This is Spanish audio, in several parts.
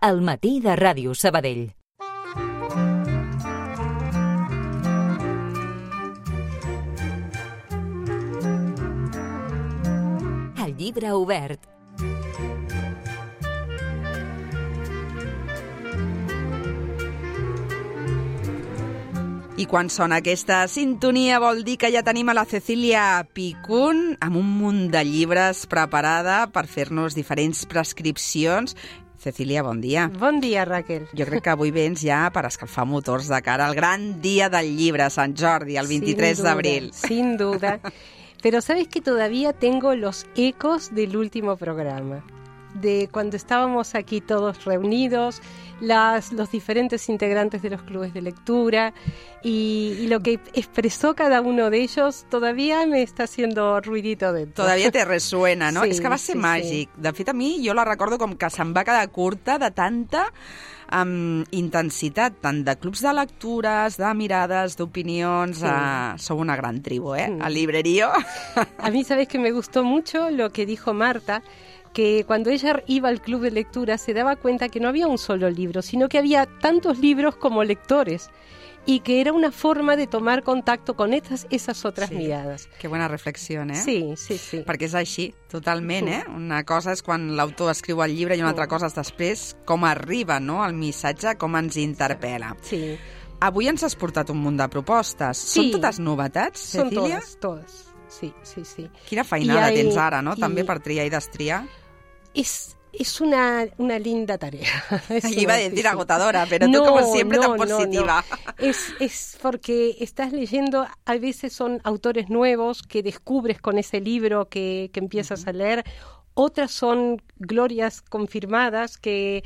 al matí de Ràdio Sabadell. El llibre obert. I quan sona aquesta sintonia vol dir que ja tenim a la Cecília Picún amb un munt de llibres preparada per fer-nos diferents prescripcions. Cecília, bon dia. Bon dia, Raquel. Jo crec que avui vens ja per escalfar motors de cara al gran dia del llibre, Sant Jordi, el 23 d'abril. Sin duda. Pero sabes que todavía tengo los ecos del último programa, de cuando estábamos aquí todos reunidos, las, los diferentes integrantes de los clubes de lectura y, y, lo que expresó cada uno de ellos todavía me està haciendo ruidito dentro. Todavía te resuena, no? Sí, És que va ser sí, màgic. De fet, a mi jo la recordo com que se'm va quedar curta de tanta amb intensitat, tant de clubs de lectures, de mirades, d'opinions... Sí. Uh, sou una gran tribu, eh? Mm. A Librerío. A mí, sabes que me gustó mucho lo que dijo Marta, que cuando ella iba al club de lectura se daba cuenta que no había un solo libro, sino que había tantos libros como lectores y que era una forma de tomar contacto con estas, esas otras Sí. miradas. Que bona reflexió, eh? Sí, sí, sí. Perquè és així, totalment, eh? Una cosa és quan l'autor escriu el llibre i una altra cosa és després com arriba, no?, el missatge, com ens interpel·la. Sí, Avui ens has portat un munt de propostes. Sí. Són totes novetats, Cecília? todas, todas. Sí, sí, sí. Quina feinada I tens ara, no?, i- també per triar i destriar. Es, es una, una linda tarea. Es Iba a decir agotadora, pero tú No, como siempre no, tan no. positiva. Es, es porque estás leyendo, a veces son autores nuevos que descubres con ese libro que, que empiezas a leer, otras son glorias confirmadas que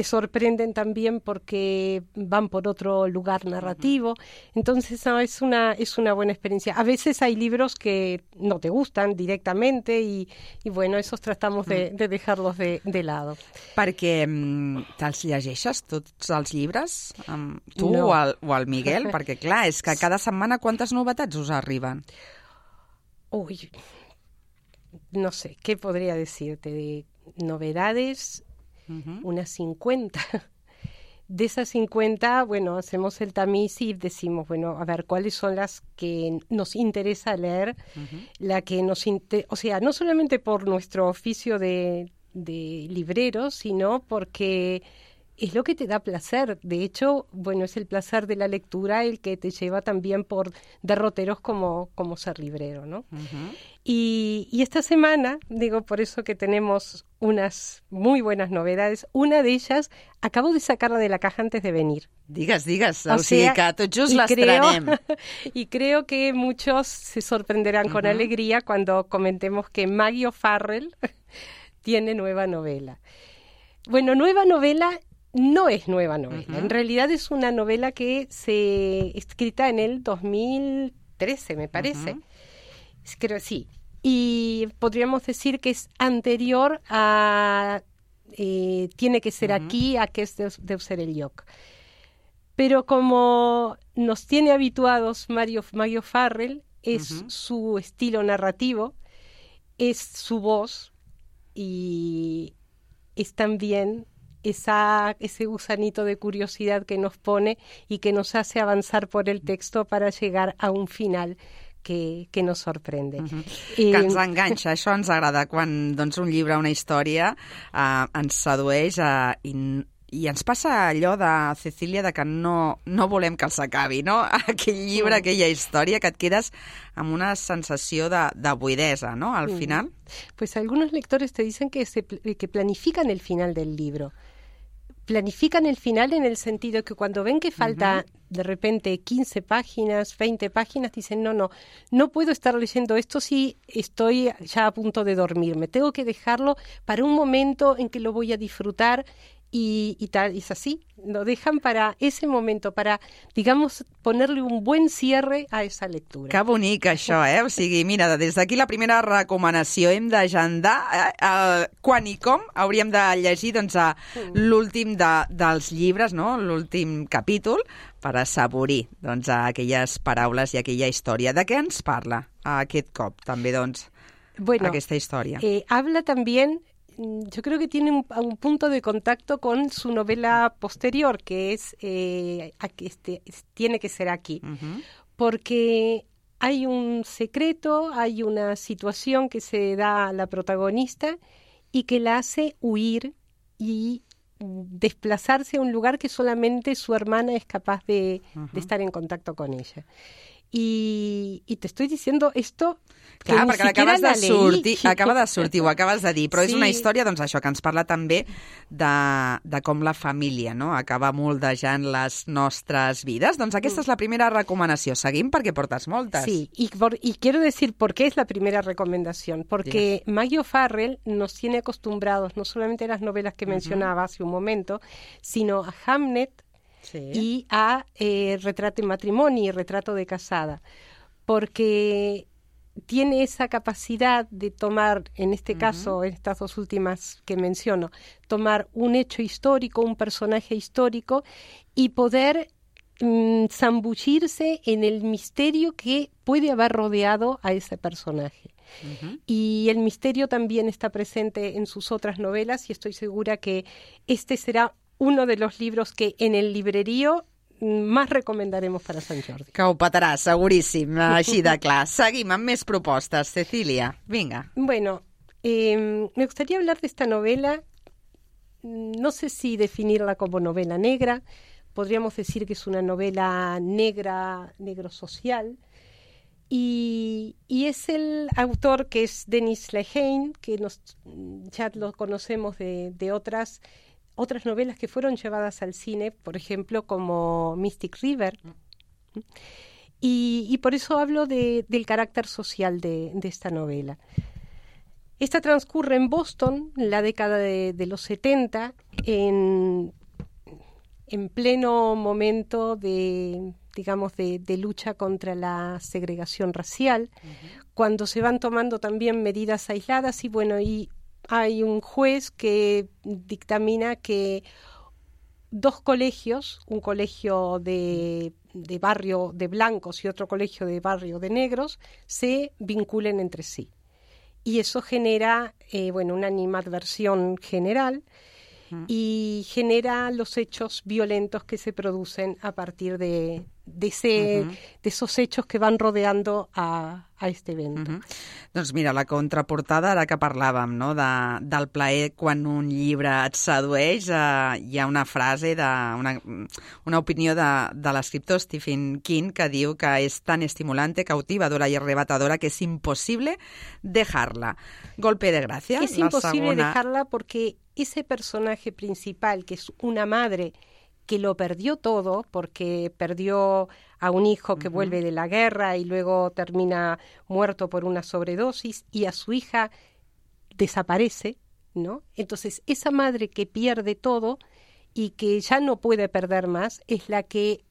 te sorprenden también porque van por otro lugar narrativo. Entonces, no, es una, es una buena experiencia. A veces hay libros que no te gustan directamente y, y bueno, esos tratamos de, de dejarlos de, de lado. Perquè mm, te'ls llegeixes, tots els llibres? Um, tu No. o, el, o el Miguel? Perquè, clar, és que cada setmana quantes novetats us arriben? Uy, no sé, ¿qué podría decirte? De novedades, Uh unas 50. De esas 50, bueno, hacemos el tamiz y decimos, bueno, a ver, ¿cuáles son las que nos interesa leer? La que nos... o sea, no solamente por nuestro oficio de, de librero, sino porque es lo que te da placer. De hecho, bueno, es el placer de la lectura el que te lleva también por derroteros como, como ser librero, ¿no? Y, y esta semana, digo, por eso que tenemos unas muy buenas novedades. Una de ellas, acabo de sacarla de la caja antes de venir. Digues, digues. O sea, y creo, l'estrenem. y creo que muchos se sorprenderán con alegría cuando comentemos que Maggie O'Farrell tiene nueva novela. Bueno, nueva novela no es nueva novela. En realidad es una novela que se escrita en el 2013, me parece. Creo sí. Y podríamos decir que es anterior a eh, Tiene que ser aquí, a que es de, debe ser el Yoc. Pero como nos tiene habituados Mario, Mario Farrell, es su estilo narrativo, es su voz y es también esa, ese gusanito de curiosidad que nos pone y que nos hace avanzar por el texto para llegar a un final que, que nos sorprende. que Eh, ens enganxa. Això ens agrada quan doncs, un llibre, una història eh, ens sedueix eh, i, i ens passa allò de Cecília de que no, no volem que s'acabi, no? Aquell llibre, Mm. aquella història que et quedes amb una sensació de, de buidesa, no? Al Mm. final. Pues algunos lectores te dicen que, se, que planifican el final del libro. Planifican el final en el sentido que cuando ven que falta de repente 15 páginas, 20 páginas, dicen, no, no, no puedo estar leyendo esto si estoy ya a punto de dormirme. Tengo que dejarlo para un momento en que lo voy a disfrutar y, y tal, es así. Lo dejan para ese momento, para, digamos, ponerle un buen cierre a esa lectura. Que bonic, això, eh? O sigui, mira, des d'aquí la primera recomanació hem d'agendar eh, eh, quan i com hauríem de llegir doncs, eh, l'últim de, dels llibres, no? l'últim capítol, per assaborir doncs, aquelles paraules i aquella història. De què ens parla aquest cop, també, doncs, Bueno, aquesta història? Eh, habla también mm, yo creo que tiene un, un, punto de contacto con su novela posterior, que es eh, este, Tiene que ser aquí. Porque hay un secreto, hay una situación que se da a la protagonista y que la hace huir y desplazarse a un lugar que solamente su hermana es capaz de, de estar en contacto con ella. I, i t'estic diciendo esto que Clar, ni perquè l'acabes de la leí. sortir, acaba de sortir, ho acabes de dir, però sí. és una història, doncs això, que ens parla també de, de com la família no? acaba moldejant les nostres vides. Doncs aquesta és la primera recomanació. Seguim perquè portes moltes. Sí, y, por- y quiero decir por qué es la primera recomendación. Porque Maggie O'Farrell nos tiene acostumbrados no solamente a las novelas que mencionaba hace un momento, sino a Hamnet sí. y a eh, Retrato en matrimonio y Retrato de casada. Porque tiene esa capacidad de tomar, en este caso, en estas dos últimas que menciono, tomar un hecho histórico, un personaje histórico y poder mm, zambullirse en el misterio que puede haber rodeado a ese personaje. Y el misterio también está presente en sus otras novelas y estoy segura que este será uno de los libros que en el librerío mm, más recomendaremos para San Jordi. Que ho petarà, seguríssim, així de clar. Seguim amb més propostes. Cecília, vinga. Bueno, eh, me gustaría hablar de esta novela. No sé si definirla como novela negra. Podríamos decir que es una novela negra, negro social. Y, y es el autor que es Denis Lehane, que nos, ya lo conocemos de, de otras, otras novelas que fueron llevadas al cine, por ejemplo, como Mystic River. Y, y por eso hablo de- del carácter social de, de esta novela. Esta transcurre en Boston, en la década de, de los 70, en, en pleno momento de, digamos, de, de lucha contra la segregación racial, cuando se van tomando también medidas aisladas y bueno, y hay un juez que dictamina que dos colegios, un colegio de, de barrio de blancos y otro colegio de barrio de negros, se vinculen entre sí. Y eso genera, eh, bueno, una animadversión general y genera los hechos violentos que se producen a partir de, de, ese, de esos hechos que van rodeando a, a este evento. Doncs mira, la contraportada, ara que parlàvem no, de, del plaer quan un llibre et sedueix, eh, hi ha una frase, de, una, una opinió de, de l'escriptor Stephen King que diu que és tan estimulante, cautivadora i arrebatadora que és impossible dejarla. Golpe de gràcia, Es la imposible segona... dejarla porque ese personaje principal, que es una madre que lo perdió todo, porque perdió a un hijo que vuelve de la guerra y luego termina muerto por una sobredosis, y a su hija desaparece, ¿no? Entonces, esa madre que pierde todo y que ya no puede perder más, es la que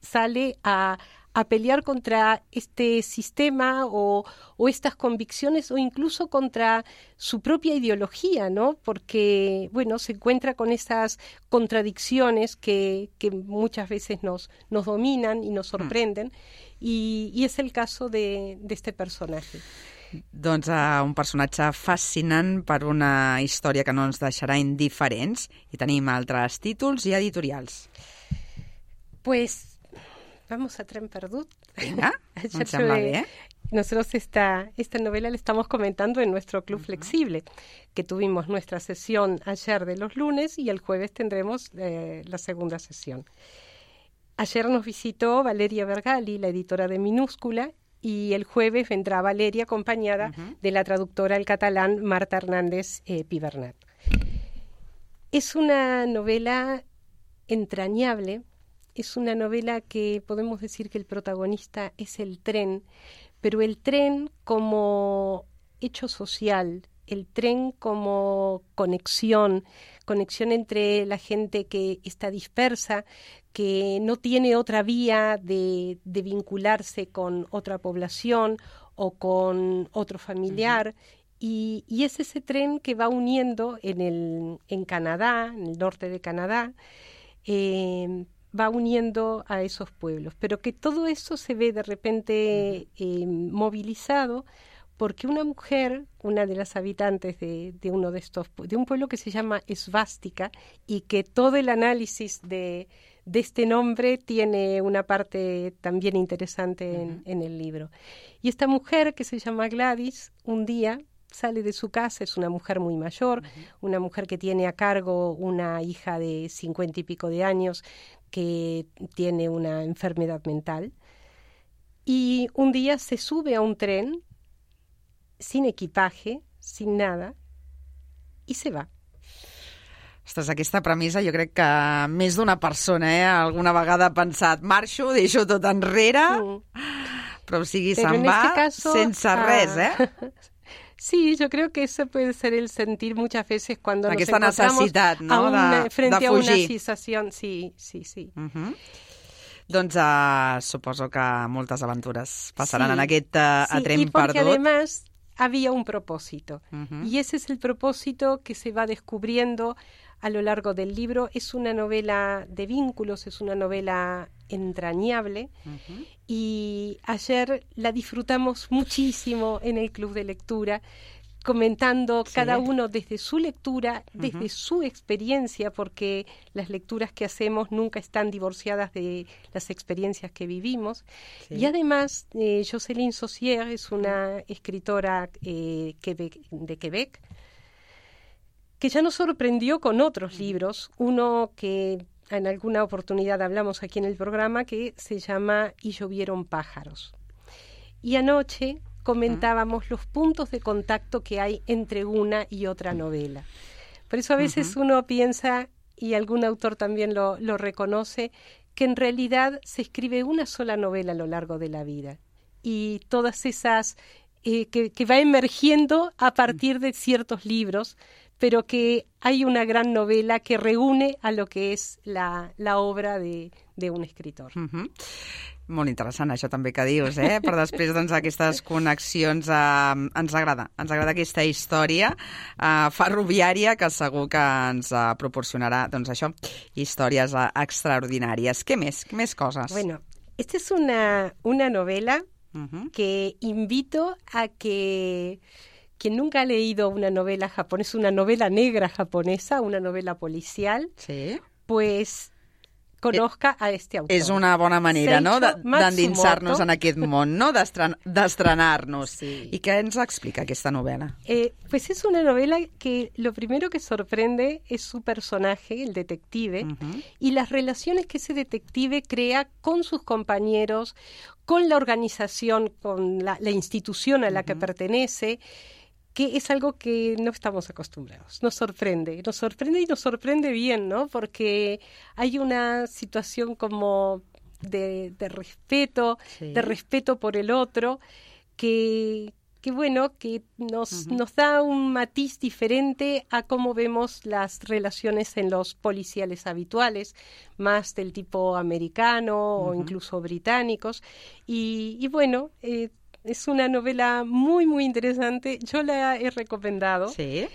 sale a, a pelear contra este sistema o, o estas convicciones o incluso contra su propia ideología, ¿no? Porque, bueno, se encuentra con esas contradicciones que, que muchas veces nos, nos dominan y nos sorprenden. Y, y es el caso de, de este personaje. Doncs uh, un personatge fascinant per una història que no ens deixarà indiferents i tenim altres títols i editorials. Pues vamos a Tren Perdut. Eh, Nosotros esta, esta novela la estamos comentando en nuestro Club Flexible, que tuvimos nuestra sesión ayer de los lunes y el jueves tendremos eh, la segunda sesión. Ayer nos visitó Valeria Bergali, la editora de Minúscula, y el jueves vendrá Valeria acompañada de la traductora al catalán Marta Hernández eh, Pibernat. Es una novela entrañable, es una novela que podemos decir que el protagonista es el tren, pero el tren como hecho social, el tren como conexión, conexión entre la gente que está dispersa, que no tiene otra vía de, de vincularse con otra población o con otro familiar. Y, y es ese tren que va uniendo en, el, en Canadá, en el norte de Canadá, eh, va uniendo a esos pueblos, pero que todo eso se ve de repente eh, movilizado porque una mujer, una de las habitantes de, de uno de estos, de un pueblo que se llama Esvástica y que todo el análisis de, de este nombre tiene una parte también interesante en, en, el libro. Y esta mujer que se llama Gladys, un día sale de su casa, es una mujer muy mayor, una mujer que tiene a cargo una hija de cincuenta y pico de años que tiene una enfermedad mental. Y un día se sube a un tren sin equipaje, sin nada, i se va. Ostres, aquesta premissa jo crec que més d'una persona eh, alguna vegada ha pensat marxo, deixo tot enrere, mm. però o sigui, se'n va caso, sense ah, res, eh? Sí, yo creo que ese puede ser el sentir muchas veces cuando Aquesta nos encontramos no? una, de, frente de a una sensación. Sí, sí, sí. Uh -huh. Doncs uh, suposo que moltes aventures passaran sí, en aquest uh, sí, Atrem y porque perdut. además había un propósito. Uh -huh. Y ese es el propósito que se va descubriendo a lo largo del libro. Es una novela de vínculos, es una novela entrañable uh -huh. Y ayer la disfrutamos muchísimo en el club de lectura comentando sí. cada uno desde su lectura, desde uh -huh. su experiencia, porque las lecturas que hacemos nunca están divorciadas de las experiencias que vivimos. Sí. Y además, eh, Jocelyn Saucier es una escritora eh, Quebec, de Quebec que ya nos sorprendió con otros libros, uno que en alguna oportunidad hablamos aquí en el programa, que se llama Y llovieron pájaros. Y anoche comentábamos los puntos de contacto que hay entre una y otra novela. Por eso a veces uh -huh. uno piensa, y algún autor también lo, lo reconoce, que en realidad se escribe una sola novela a lo largo de la vida. Y todas esas eh, que, que, va emergiendo a partir de ciertos libros, pero que hay una gran novela que reúne a lo que es la, la obra de, de un escritor. Uh -huh. Molt interessant, això també que dius, eh? Per després doncs, aquestes connexions eh, ens agrada. Ens agrada aquesta història eh, ferroviària que segur que ens eh, proporcionarà, doncs això, històries eh, extraordinàries. Què més? Què més coses? Bueno, esta es una, una novela uh -huh. que invito a que quien nunca ha leído una novela japonesa, una novela negra japonesa, una novela policial, sí. pues conozca a este autor. És una bona manera, no?, d'endinsar-nos en aquest món, no?, d'estrenar-nos. Sí. I què ens explica aquesta novela? Eh, pues es una novela que lo primero que sorprende es su personaje, el detective, uh -huh. y las relaciones que ese detective crea con sus compañeros, con la organización, con la, la institución a la uh -huh. que pertenece, que es algo que no estamos acostumbrados. Nos sorprende, nos sorprende y nos sorprende bien, ¿no? Porque hay una situación como de, de respeto, sí. de respeto por el otro, que, que bueno, que nos, uh -huh. nos da un matiz diferente a cómo vemos las relaciones en los policiales habituales, más del tipo americano uh -huh. o incluso británicos. Y, y bueno, eh, es una novela muy, muy interesante. Yo la he recomendado. Sí.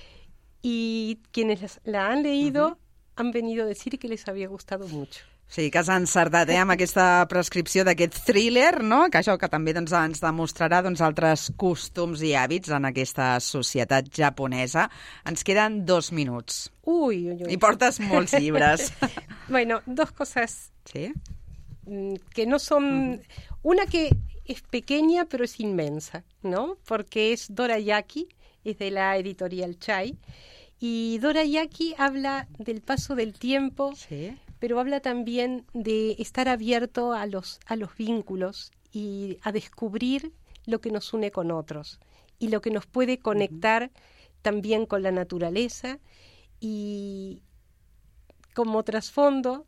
Y quienes la han leído uh -huh. han venido a decir que les había gustado mucho. Sí, que has encertat eh, amb aquesta prescripció d'aquest thriller, no? que això que també doncs, ens demostrarà doncs, altres costums i hàbits en aquesta societat japonesa. Ens queden dos minuts. Uy, uy, uy. I portes molts llibres. bueno, dos cosas ¿Sí? que no -huh. Una que es pequeña pero es inmensa, ¿no? Porque es Dorayaki, es de la editorial Chai, y Dorayaki habla del paso del tiempo, sí. pero habla también de estar abierto a los, a los vínculos y a descubrir lo que nos une con otros y lo que nos puede conectar uh -huh. también con la naturaleza y como trasfondo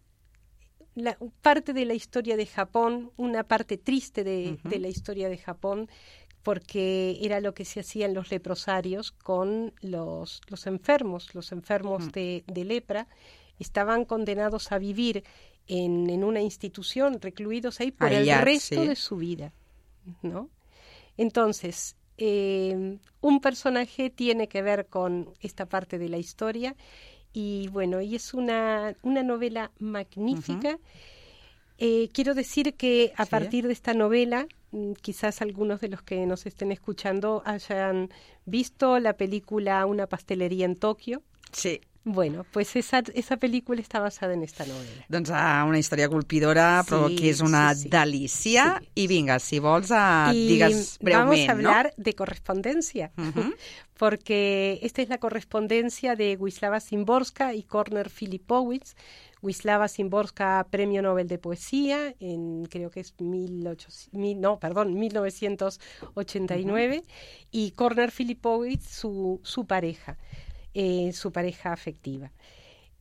la, parte de la historia de Japón, una parte triste de, uh -huh. de, la historia de Japón, porque era lo que se hacía en los leprosarios con los, los enfermos, los enfermos uh -huh. de, de, lepra, estaban condenados a vivir en, en una institución, recluidos ahí por el resto sí. de su vida, ¿no? Entonces, eh, un personaje tiene que ver con esta parte de la historia y bueno, y es una, una novela magnífica. Uh -huh. eh, quiero decir que a ¿Sí? partir de esta novela mm, quizás algunos de los que nos estén escuchando hayan visto la película Una pastelería en Tokio. Sí. Bueno, pues esa, esa película está basada en esta novela. Doncs uh, una història colpidora, Sí, però que és una sí, sí. delícia. Sí. I vinga, si vols, digues vamos a hablar de correspondencia, Ujú. porque esta es la correspondencia de Wisława Szymborska y Korner Filipowicz. Wisława Szymborska, Premio Nobel de Poesía, en creo que es 1800, mil- no, perdón, 1989, y Korner Filipowicz, su, su pareja, eh, su pareja afectiva.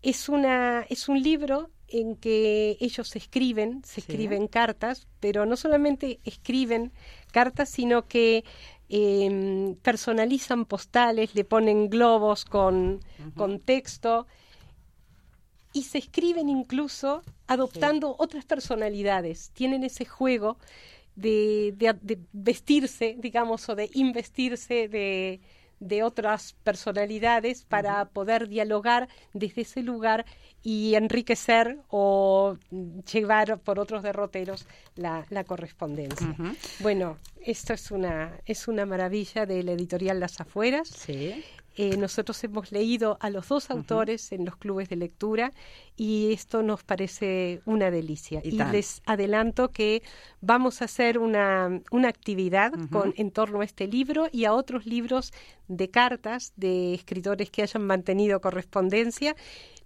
Es, una, es un libro en que ellos escriben, se Sí. escriben cartas, pero no solamente escriben cartas, sino que eh, personalizan postales, le ponen globos con, con texto y se escriben incluso adoptando otras personalidades. Tienen ese juego de, de- de vestirse, digamos, o de investirse de, de otras personalidades para poder dialogar desde ese lugar y enriquecer o mm, llevar por otros derroteros la, la correspondencia. Bueno, esto es una, es una maravilla de la editorial Las Afueras. Sí. Eh, nosotros hemos leído a los dos autores en los clubes de lectura y esto nos parece una delicia. Y les adelanto que vamos a hacer una, una actividad con, en torno a este libro y a otros libros de cartas de escritores que hayan mantenido correspondencia.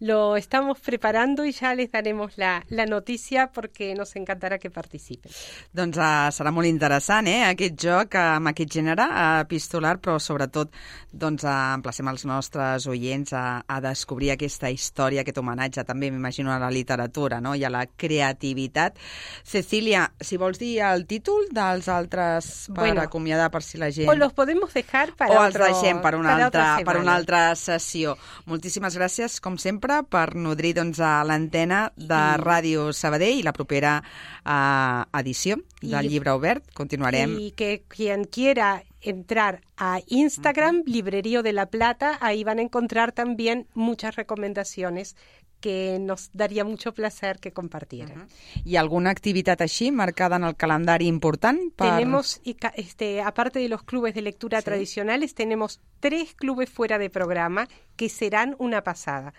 Lo estamos preparando y ya les daremos la, la noticia porque nos encantará que participen. Doncs uh, serà molt interessant, eh, aquest joc uh, amb aquest gènere uh, epistolar, però sobretot doncs, uh, emplacem els nostres oients a, a descobrir aquesta història, aquest homenatge també, m'imagino, a la literatura no? i a la creativitat. Cecília, si vols dir el títol dels altres per Bueno, acomiadar, per si la gent... O los podemos dejar para o els otro- deixem per una, altra, per una altra sessió. Moltíssimes gràcies, com sempre, per nodrir doncs, a l'antena de Ràdio Sabadell i la propera uh, edició del I- llibre obert. Continuarem. Y que quien quiera entrar a Instagram, Librerío de la Plata, ahí van a encontrar también muchas recomendaciones que nos daría mucho placer que compartieran. Hi ha alguna activitat així marcada en el calendari important? Per... Tenemos, y este, aparte de los clubes de lectura Sí. tradicionales, tenemos tres clubes fuera de programa que serán una pasada.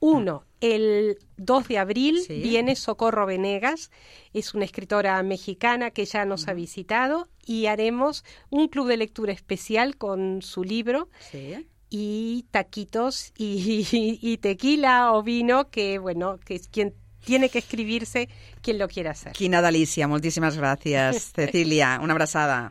Uno, el 2 de abril Sí. viene Socorro Venegas, es una escritora mexicana que ya nos ha visitado y haremos un club de lectura especial con su libro Sí. y taquitos y, y tequila o vino que, bueno, que es quien tiene que escribirse quien lo quiera hacer. Quina delícia. Moltíssimes gràcies, Cecília. Una abraçada.